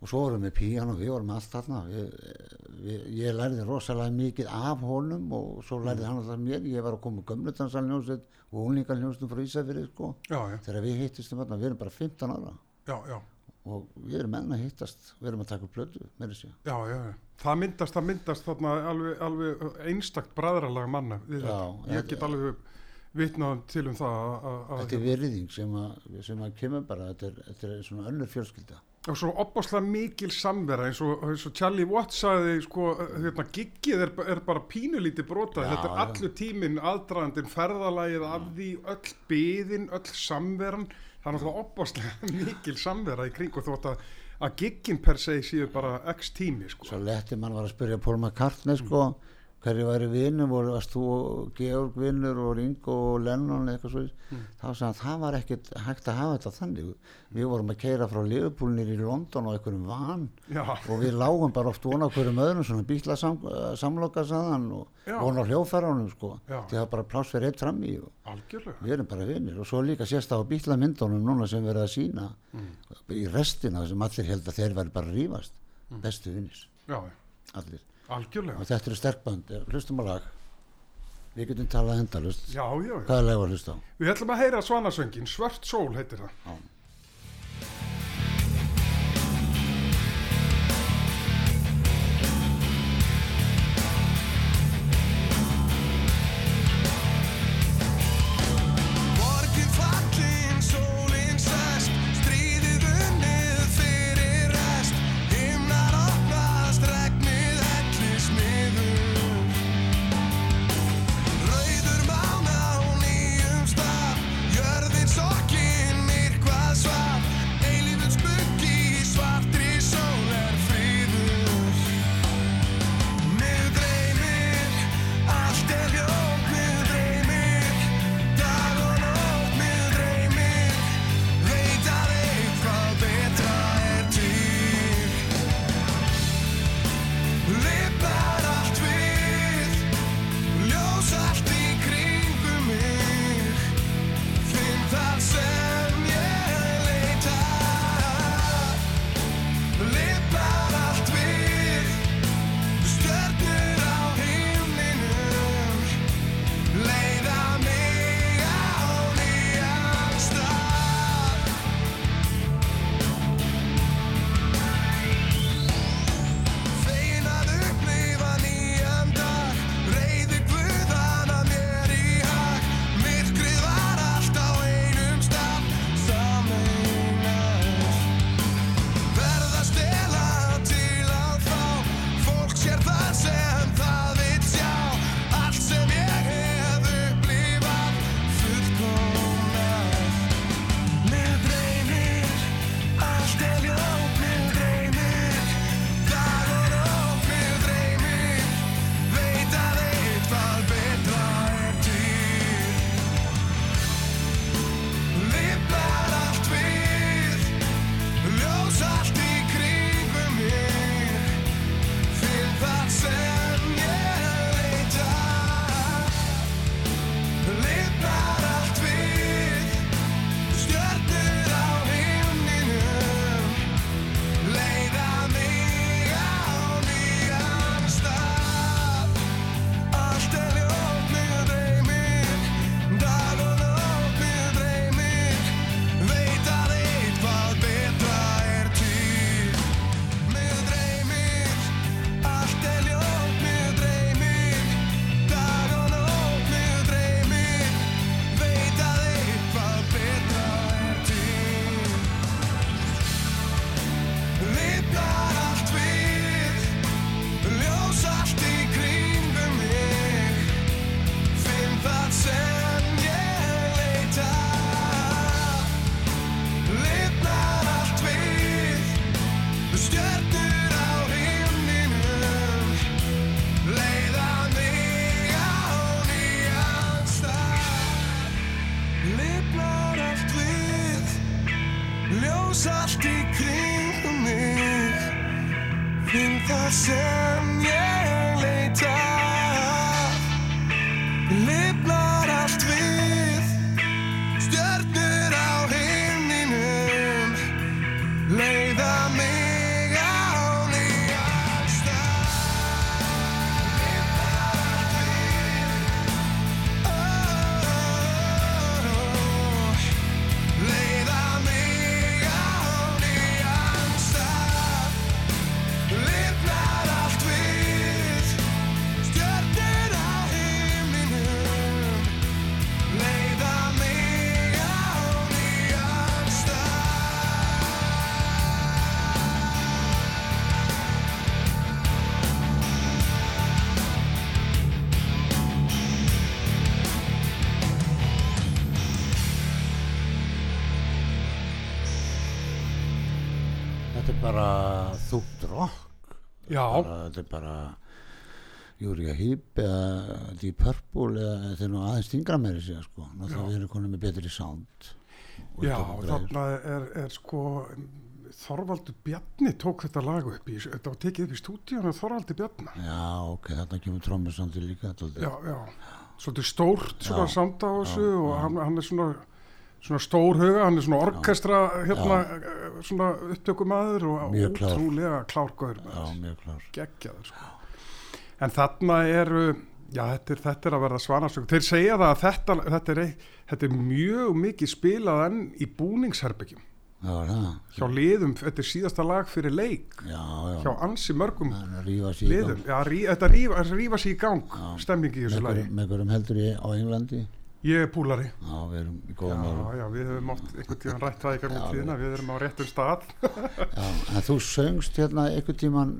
og svo vorum við píjan og við vorum allt þarna við, við, ég lærði rosalega mikið af honum og svo lærði Mhm. hann alltaf mér ég var að koma gömlutansalnjónsveit og úlingaljónstum frá Ísafirði sko þegar við hittistum þarna, við erum bara 15 ára já, já, og við erum enn að hittast við erum að taka plötu, meira sér já, já, já. Það myndast, það myndast þarna alveg, alveg einstakt bræðralag manna. Ég þetta- get alveg vitnað til um það að- þetta er virðing sem að, sem að kemur bara þetta er, þetta er svona önnur fjölskylda. Og svo opaslega mikil samvera eins og, og Charlie Watts sagði sko, hérna, giggið er, er bara pínulítið brotað, Já, þetta er allur tíminn aðdragandinn, ferðalagið af því öll byðin, öll samveran. Það er náttúrulega opaslega mikil samvera í kring og þótt að, að giggin per se séu bara x tími sko. svo letti mann var að spyrja Paul McCartney sko, hverju væri vinnum voru varst þú og Georg vinnur og Ringo og Lennon eitthvað svo þá sagði hann það var ekkert hægt að hafa þetta þannig. Við vorum að keira frá Liverpoolnir í London á einhverjum van Já, og við lágum bara oft vona hverjum öðrum svona bíla sam, samloka saðan og Já. vona á hljóðfærunum sko. Já. því það var bara pláss fyrir eitt fram í og algjörlega. við erum bara vinnir og svo líka sést það á bílamyndunum núna sem verið að sína í restina sem allir held að þeir væri bara rífast. Bestu vinnir, allir algjörlega og þetta eru sterkband, hlustum á lag við getum talað endalust Já, já, já. hvað er lag að hlusta á? Við ætlum að heyra svanasöngin, Svört sól heitir það Já. Bara, þetta er bara Júrija Hýp eða Deep Purple eða er nú aðeins stingra meiri sér sko. Náttúrulega við erum konum með betri sound. Já, er þarna er, er sko Þorvaldur Bjarni tók þetta lag upp í, þetta var tekið upp í stúdíunum Þorvaldur Bjarni. já ok, þarna kemur trommusandi líka dálítið. Já, já, svolítið stórt svona samt á þessu og hann, hann er svona svona stór huga, hann er svona orkestra hérna, eh, svona upptökumæður og ótrúlega klárgöður já, mjög klár. Geggjaður sko. en þarna eru já, þetta er, þetta er að verða svanarsöku þeir segja það að þetta, þetta, er, eitt- þetta er mjög mikið spilað enn í búningsherbyggjum hjá liðum, þetta er síðasta lag fyrir leik. Já, hjá já ansi mörgum liðum. Þetta rífa, sig í gang stemmingi í þessu lagi. með hverjum heldur ég á Englandi ég er púlari. Já, við erum í já, góðum árum já, við höfum oft einhvern tíðan rætt það í garnum tíðina, við erum á réttum stað. Já, en þú söngst hérna einhvern tíman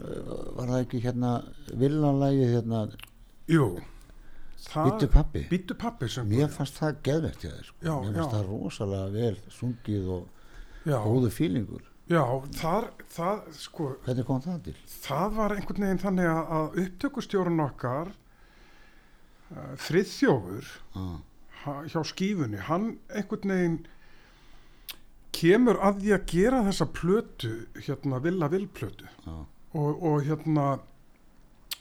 var það ekki hérna villanlægið hérna? Jú. Bíddu pabbi. Bíddu pabbi sem mér fannst það geðvegt hjá þér sko. Já, mér fannst já. það rosalega vel sungið og já, góðu fílingur já, þar, það sko hvernig kom það til? það var einhvern veginn þannig að, upptökustjórun okkar friðþjófur Ah, ha- hjá skífunni, hann einhvern veginn kemur að því að gera þessa plötu hérna Villa Vill plötu já, og, og hérna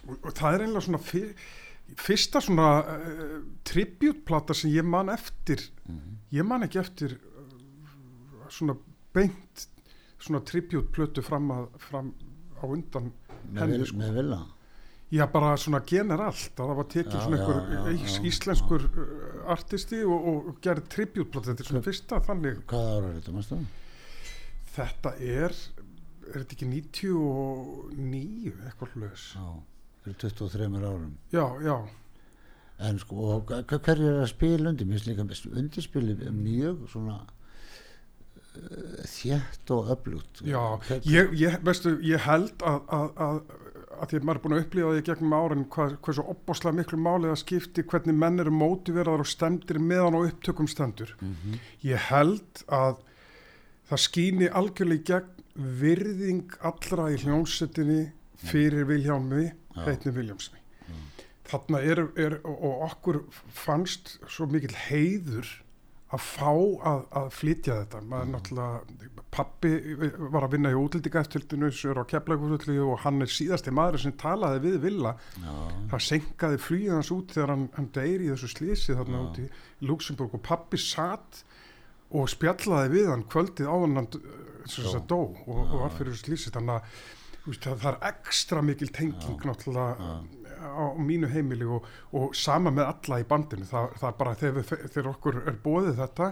og, og það er einlega svona fyr, fyrsta svona uh, tributplata sem ég man eftir. Ég man ekki eftir uh, svona beint svona tributplötu fram, að, fram á undan með, henni vil, sko. með villa? Já, bara svona generallt að það var tekið Já, svona einhver já, já, ís, já, íslenskur já. Artisti og, og gerði tributplata, er svona fyrsta þannig, hvað ára er þetta, mástu? þetta er er þetta ekki 99 eitthvað hlöðs já, fyrir 23 árum. Já, já, en sko, og hverju er að spila undir? Mér finnst líka undirspili mjög svona uh, þétt og öflugt. Ég, ég, veistu, ég held að, að, að, að því að maður er búin að upplifa því gegnum árin hvað, hvað svo opbáslega miklu málið að skipti hvernig menn eru mótiveraðar og stemdir meðan á upptökum stendur. Mhm. ég held að það skýni algjörlega í gegn virðing allra í hljómsettinni fyrir Vilhjálmi heitni Viljámsni þarna er, er og og okkur fannst svo mikill heiður að fá að, að flytja þetta. Maður náttúrulega pappi var að vinna í útlendingaeftiltinu sem er á keflagúrullu og hann er síðasti maður sem talaði við Villa. Já, það senkaði flýið hans út þegar hann, hann deyri í þessu slísi þarna út í Luxemburg og pappi satt og spjallaði við hann kvöldið áðan hann sem þess að dó og, og var fyrir þessu slísi þannig að það, það er ekstra mikil tenging náttúrulega á mínu heimili og, og sama með alla í bandinu. Það, það er bara þegar, þegar okkur er bóðið þetta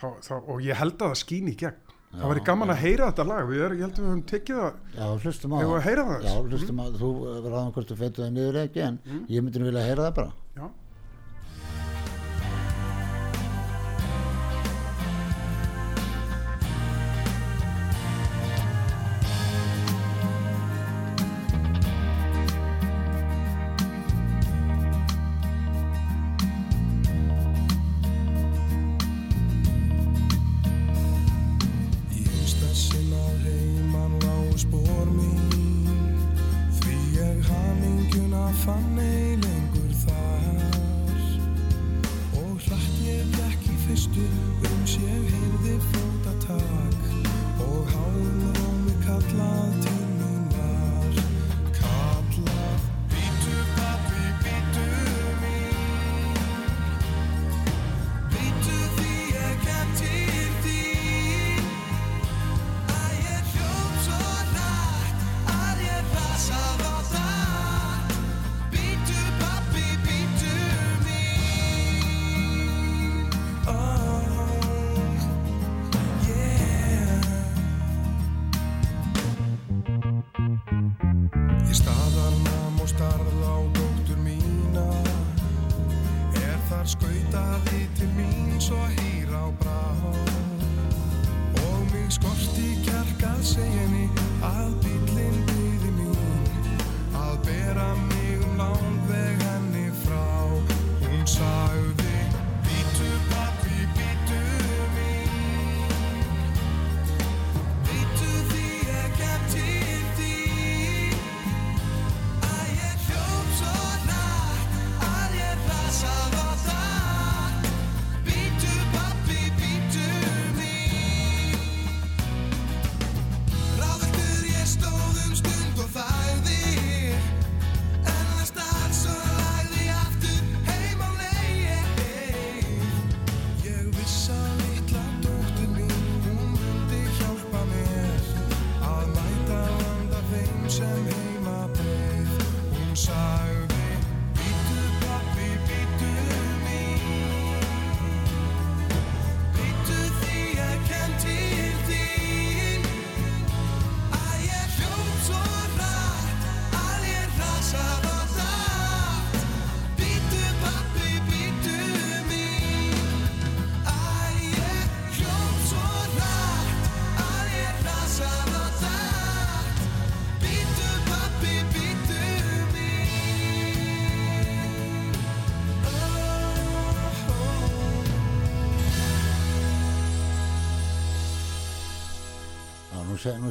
þá, þá, og ég held að það skýni í gegn. Það væri gaman að heyra þetta lag. Við er, ég held að við höfum tekið það. Já, hlustum á að það. já, hlustum á, þú verður aðeins hvort þú feitu það niður ekki en ég myndi nú vilja heyra það bara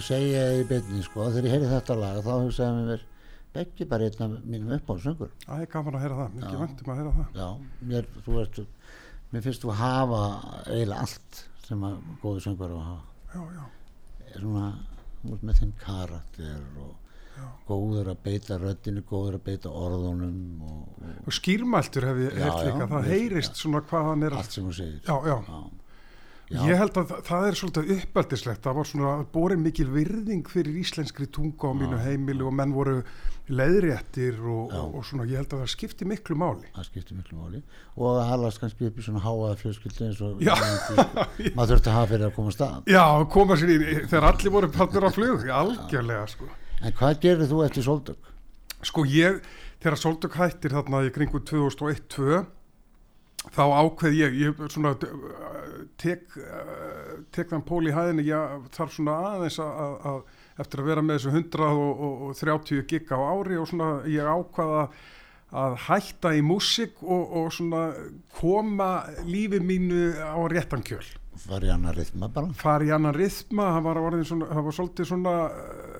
se, nú segi ég í byrni sko, þegar ég heyri þetta lag þá hugsaði mér Beggi bara einn af mínum uppáhaldsöngur Það er gaman að heyra það, mikið Já. væntum að heyra það. Já, mér, þú veist mér finnst þú hafa eiginlega allt sem að góðu söngur að hafa. Já, já, svona, þú veist með þinn karakter og góður að beita röddinu, góður að beita orðunum og, og og skýrmæltur hef ég Já, heyrt líka, já, það ég- heyrist svona hvað hann er að... allt sem hún segir. Já, já, já. Ég held að það- það er svolítið uppeldislegt, það var svona borið mikil virðing fyrir íslenskri tunga á mínu heimili og menn voru leiðréttir og, Já. og, og svona, ég held að það skipti miklu máli. það skiptir miklu máli og að halast kannski upp í svona háaða fjölskyldu eins og Já. maður þurfti að hafa fyrir að koma að stað Já, koma sér í, þegar allir voru pannur á flug, algjörlega, sko. en hvað gerir þú eftir sóldök? Sko ég, þegar Soldök hættir þarna í kringu 2001-2002, þá ákveð ég, ég svona tek, uh, tek þann pól í hæðinni, ég þarf svona aðeins að, að, að eftir að vera með þessu 130 gig á ári og svona ég ákvaða að hætta í músík og, og svona koma lífi mínu á réttan kjöl. Var í annar rithma bara. Fara í annan rithma, það var, svona, það var svolítið svona uh,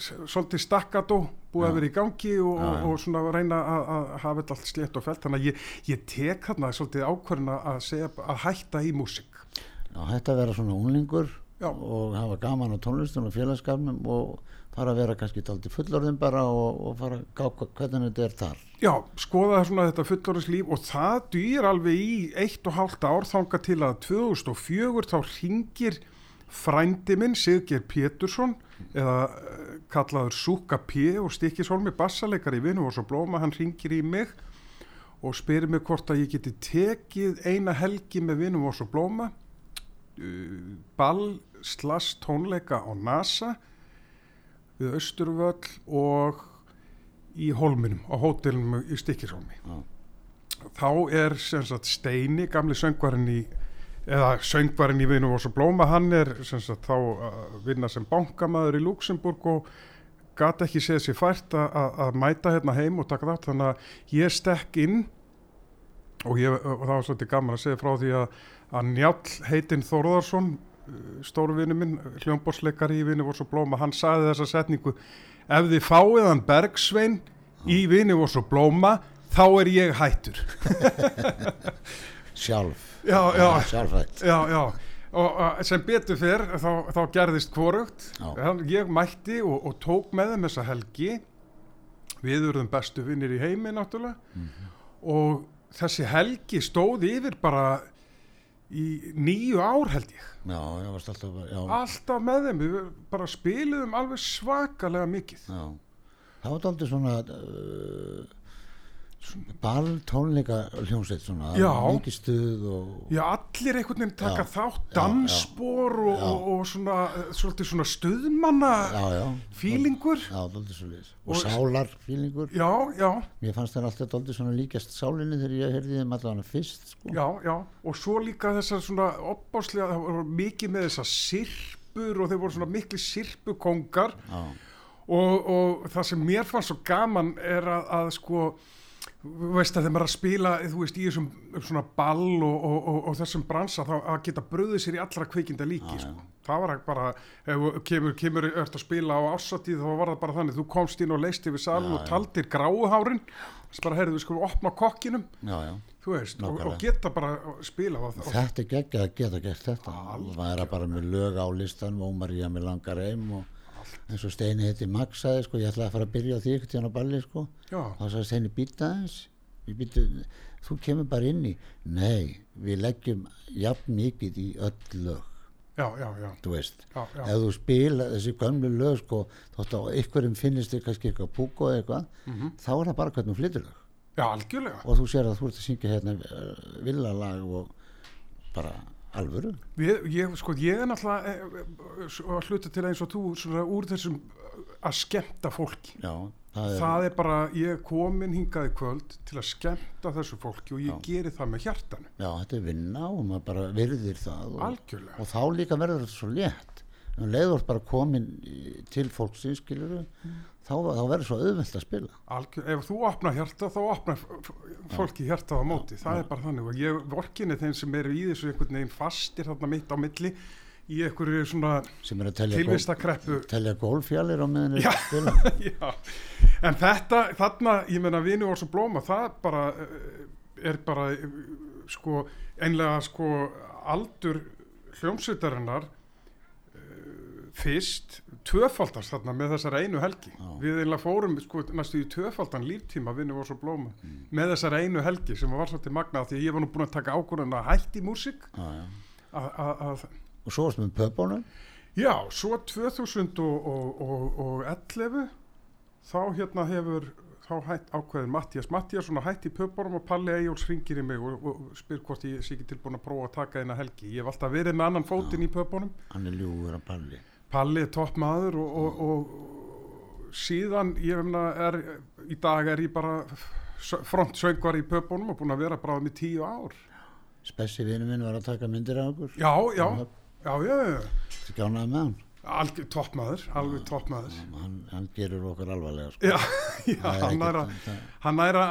svolítið stakkato búið að vera í gangi og, og, og svona reyna að, að hafa þetta allt slétt og felt þannig að ég, ég tek þarna svolítið ákvörðina að segja að hætta í músík Já, hætti að vera svona unglingur Já. og hafa gaman á tónlistum og félagskapnum og fara að vera kannski taldi fullorðin bara og, og fara að gá hvernig þetta er þar. Já, skoða svona þetta fullorðins líf og það dýr alveg í eitt og hálft ár þanga til að 2004 þá ringir frændi minn Siggeir Pétursson eða eh, kallaður Súka P og Stikkishólmi bassaleikar í vinnu og svo blóma hann ringir í mig og spyrir mig hvort að ég geti tekið eina helgi með vinnu og svo blóma uh, ball slass tónleika á NASA við Östurvöll og í Holminum, á hótelum í Stikkishólmi. Já. Þá er sem sagt Steini, gamli söngvarinn í, eða söngvarinn í Vinum og svo Blóma, hann er sagt þá vinna sem bankamaður í Luxemburg og gata ekki séð sér fært að- mæta hérna heim og taka þátt, þannig að ég stekk inn og, ég, og það var svolítið gaman að segja frá því að, að Njáll heitinn Þórðarsson, stóruvinu minn, hljómborsleikari í Vinum og svo Blóma, hann sagði þessa setningu, ef þið fáið hann Bergsvein í Vinum og svo Blóma, þá er ég hættur. Sjálf. Já, já. Sjálfrætt. Já, já, og sem betur fyrr þá, þá gerðist. Hann- Ég mætti og, og tók með þeim þessa helgi. Við urðum bestu vinnir í heimi náttúrulega. Og þessi helgi stóð yfir bara í nýju ár held ég. Já, ég varst alltaf, já, Alltaf með þeim, við bara spiluðum alveg svakalega mikið. já. Það var aldrei svona uh, ball tónleika hljómsveit svona, Já. mikið stuð og Já, allir einhvern veginn taka Já, þátt, já, dansspor og, Já. og, og svona, svona stuðmanna já, já, fílingur. Já. Og, sálar fílingur. Já, já, Mér fannst það alltaf aldrei svona líkast sálinni þegar ég heyrði þeim allavega fyrst, sko. Já, já, og svo líka þessar svona opbáslega, það voru mikið með þessar sirpur og þeir voru svona miklu sirpukongar Já, og, og það sem mér fannst svo gaman er að, að sko, veist að þegar maður er að spila, þú veist, í þessum svona ball og, og, og, og þessum bransa þá að geta bröðið sér í allra kveikindi líki, sko. Það var bara, ef þú kemur, kemur öll að spila á ársatíð þá var það bara þannig, þú komst inn og leist yfir salun Já, og taldir gráuhárin, þess bara, heyrðu, við skulum opna kokkinum já, já. þú veist, og, geta bara spila Þetta er geggjað að geta gert þetta. Og væra bara með lög á listan og Maria með langar heim og eins og Steini heiti Max sagði sko, ég ætlaði að fara að byrja á því ekkert hérna á balli sko. Já, þá sagði Steini býta býtu, þú kemur bara inn í. Nei, við leggjum jafn mikið í öll lög. Já, já, já, þú veist, já, já, ef þú spila þessi gömlu lög sko, þótt á einhverjum finnist þér kannski eitthvað púko eða eitthvað Mhm. þá er það bara hvernig þú flytur lög. Já, algjörlega. Og þú sér að þú ert að syngja hérna uh, villalag og bara alvöru? Við, ég, sko, ég er náttúrulega eh, að hluta til eins og þú svona úr þessum að skemmta fólki. Já, það er, það er bara, ég komin hingað í kvöld til að skemmta þessu fólki og ég Já. geri það með hjartanu. Já, þetta er vinna og maður bara virðir það og, og þá líka verður þetta svo létt. Um leiður bara komin til fólksins skilur þá, þá verður svo auðvelt að spila. Algjörlega ef þú opnar hjarta þá f- fólki hjartað á móti. Það er bara þannig. Og ég vorkinni þeim sem eru í þessu einhvern veginn fastir þarna mitt á milli í einhverju svona sem að telja, gól, tilvistakreppu telja gólfjallir á meðan Já. Já, en þetta, þarna, ég meina vini og svo blóma, það bara eh, er bara eh, sko, einlega sko aldur hljómsveitarinnar uh, fyrst tvöfaldast þarna með þessar einu helgi Já. við einlega fórum sko næstu í tvöfaldan líftíma vini og svo blóma með þessar einu helgi sem var svolítið magnað því að ég var nú búin að taka ákvörðan að hætti músík já, já. og svo varst með pöpunum Já, svo 2011 þá hérna hefur þá hætt ákveðin Mattias Mattiasson að hætti pöpunum og Palli Eyjóls ringir í mig og, og spyr hvort ég sé ekki tilbúin að prófa að taka eina helgi. Ég hef alltaf verið með annan fótinn í pöpunum. hann er ljúgur að palli Palli er topp maður og, og, og síðan ég vefna er, í dag er ég bara frontsöngvar í pöpunum og búin að vera bara með tíu ár. Spessi vinnu minn var að taka myndir af okkur Já, já, já, já, já. skjánaði með hann Algjör topp maður, alveg topp maður. hann, hann gerur okkur alvarlega sko. Já, já, er hann næra það- hann næra,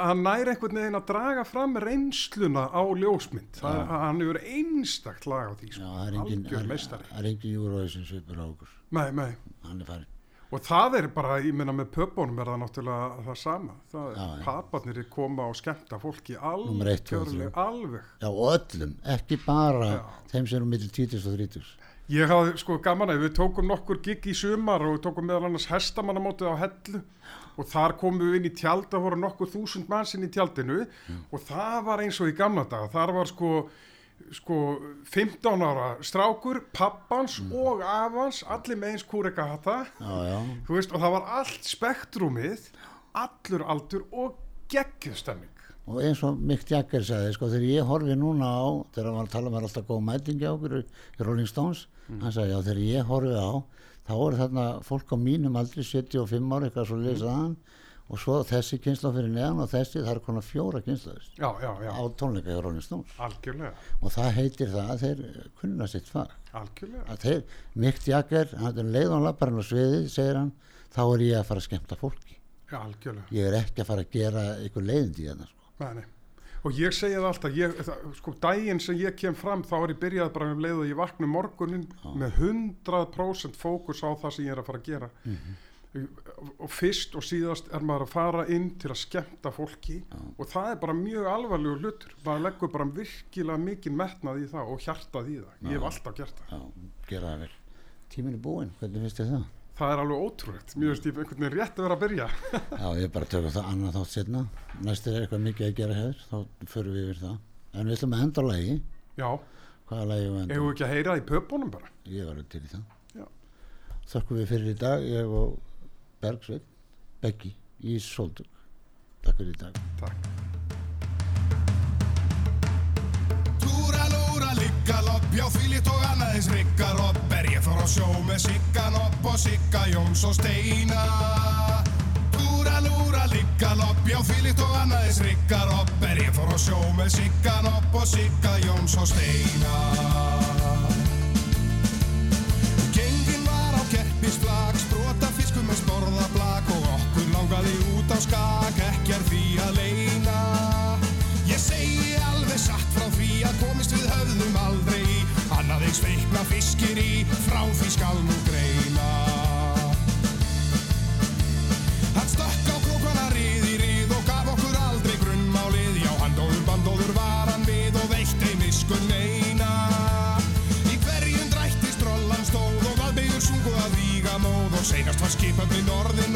einhvern veginn að draga fram reynsluna á ljósmynd það, hann hefur einstakt lag á því sko. er algjör meistari það er engin júróisin svipur á okkur nei, nei. hann er farin og það er bara, ég meina með pöpunum er það náttúrulega það sama það er, Já, já. paparnir er koma og skemmta fólki Númer eitt, þrjú. alveg, alveg Já, og öllum, ekki bara þeim sem eru millir 20 og 30 ég hafði sko gaman að við tókum nokkur gig í sumar og við tókum meðal annars hestamannamótið á hellu og þar komum við inn í tjald það voru nokkur þúsund mannsinn í tjaldinu og það var eins og í gamla daga. Þar var sko sko 15 ára strákur, pappans og afans, allir með eins kúreka hata veist og það var allt spektrumið allur aldur og geggjustemming og eins og Mick Jagger sagði, sko, þegar ég horfi núna á þegar hann var að tala með alltaf góð mætingi á okkur í Rolling Stones, hann sagði, já, þegar ég horfi á, þá er þarna fólk á mínum aldri, 75 ára, eitthvað svo lesað hann, og svo þessi kynsla fyrir neðan og þessi, það er konar fjóra já, á tónleika í Rolling Stones. Algjörlega. Og það heitir það að þeir kunna sitt fag. Þeir, Mick Jagger, hann er leið og lappar hann á sviði, segir hann þá er ég að fara að skemmta fólki. Já, algjörlega. Ég er ekki að fara að gera ykkur leiðindi í sko. Nei, nei. Og ég segi það alltaf, ég, það, sko daginn sem ég kem fram þá er ég byrjað bara um leið og ég vakna um morgunin með 100% fókus á það sem ég er að fara að gera. Og fyrst og síðast er maður að fara inn til að skemmta fólki og það er bara mjög alvarlegur hlutur. Maður leggur bara virkilega mikið metnað í það og hjartað í það. Ég hef alltaf gert það. Já, gera það vel tíminn er búinn, hvernig finnst þið það? Það er alveg ótrúlegt. Finnst ég einhvern veginn rétt að vera að byrja. Já, ég bara tökum það annað þátt setna næst er eitthvað mikið að gera hér þá förum við yfir það en við ætlum að enda á lagi Já, lagi við ekki að heyra það í pöpunum bara. Ég var til í það Já. Þakkum við fyrir í dag ég og Bergsveit Beggi í Sóldug Takk fyrir í dag Takk. Lúra, ligga, lopp, já líkt og annað eins rigga ropp Er ég fór á sjó með Sigga Nopp og Sigga Jóns og Steina. Túra, lúra, ligga, lopp, já líkt og annað eins rigga ropp Er ég fór á sjó með Sigga Nopp og Sigga Jóns og Steina annað eins veikna fiskir í, frá því skal nú greina. Hann stökk á klókana rið í rið og gaf okkur aldrei grunnmálið, já hann dóður bandóður var hann við og veitt ei miskun neina. Í hverjum drætti strollan stóð og vaðbeigur sungu að víga móð og seinast var skipöfni norðin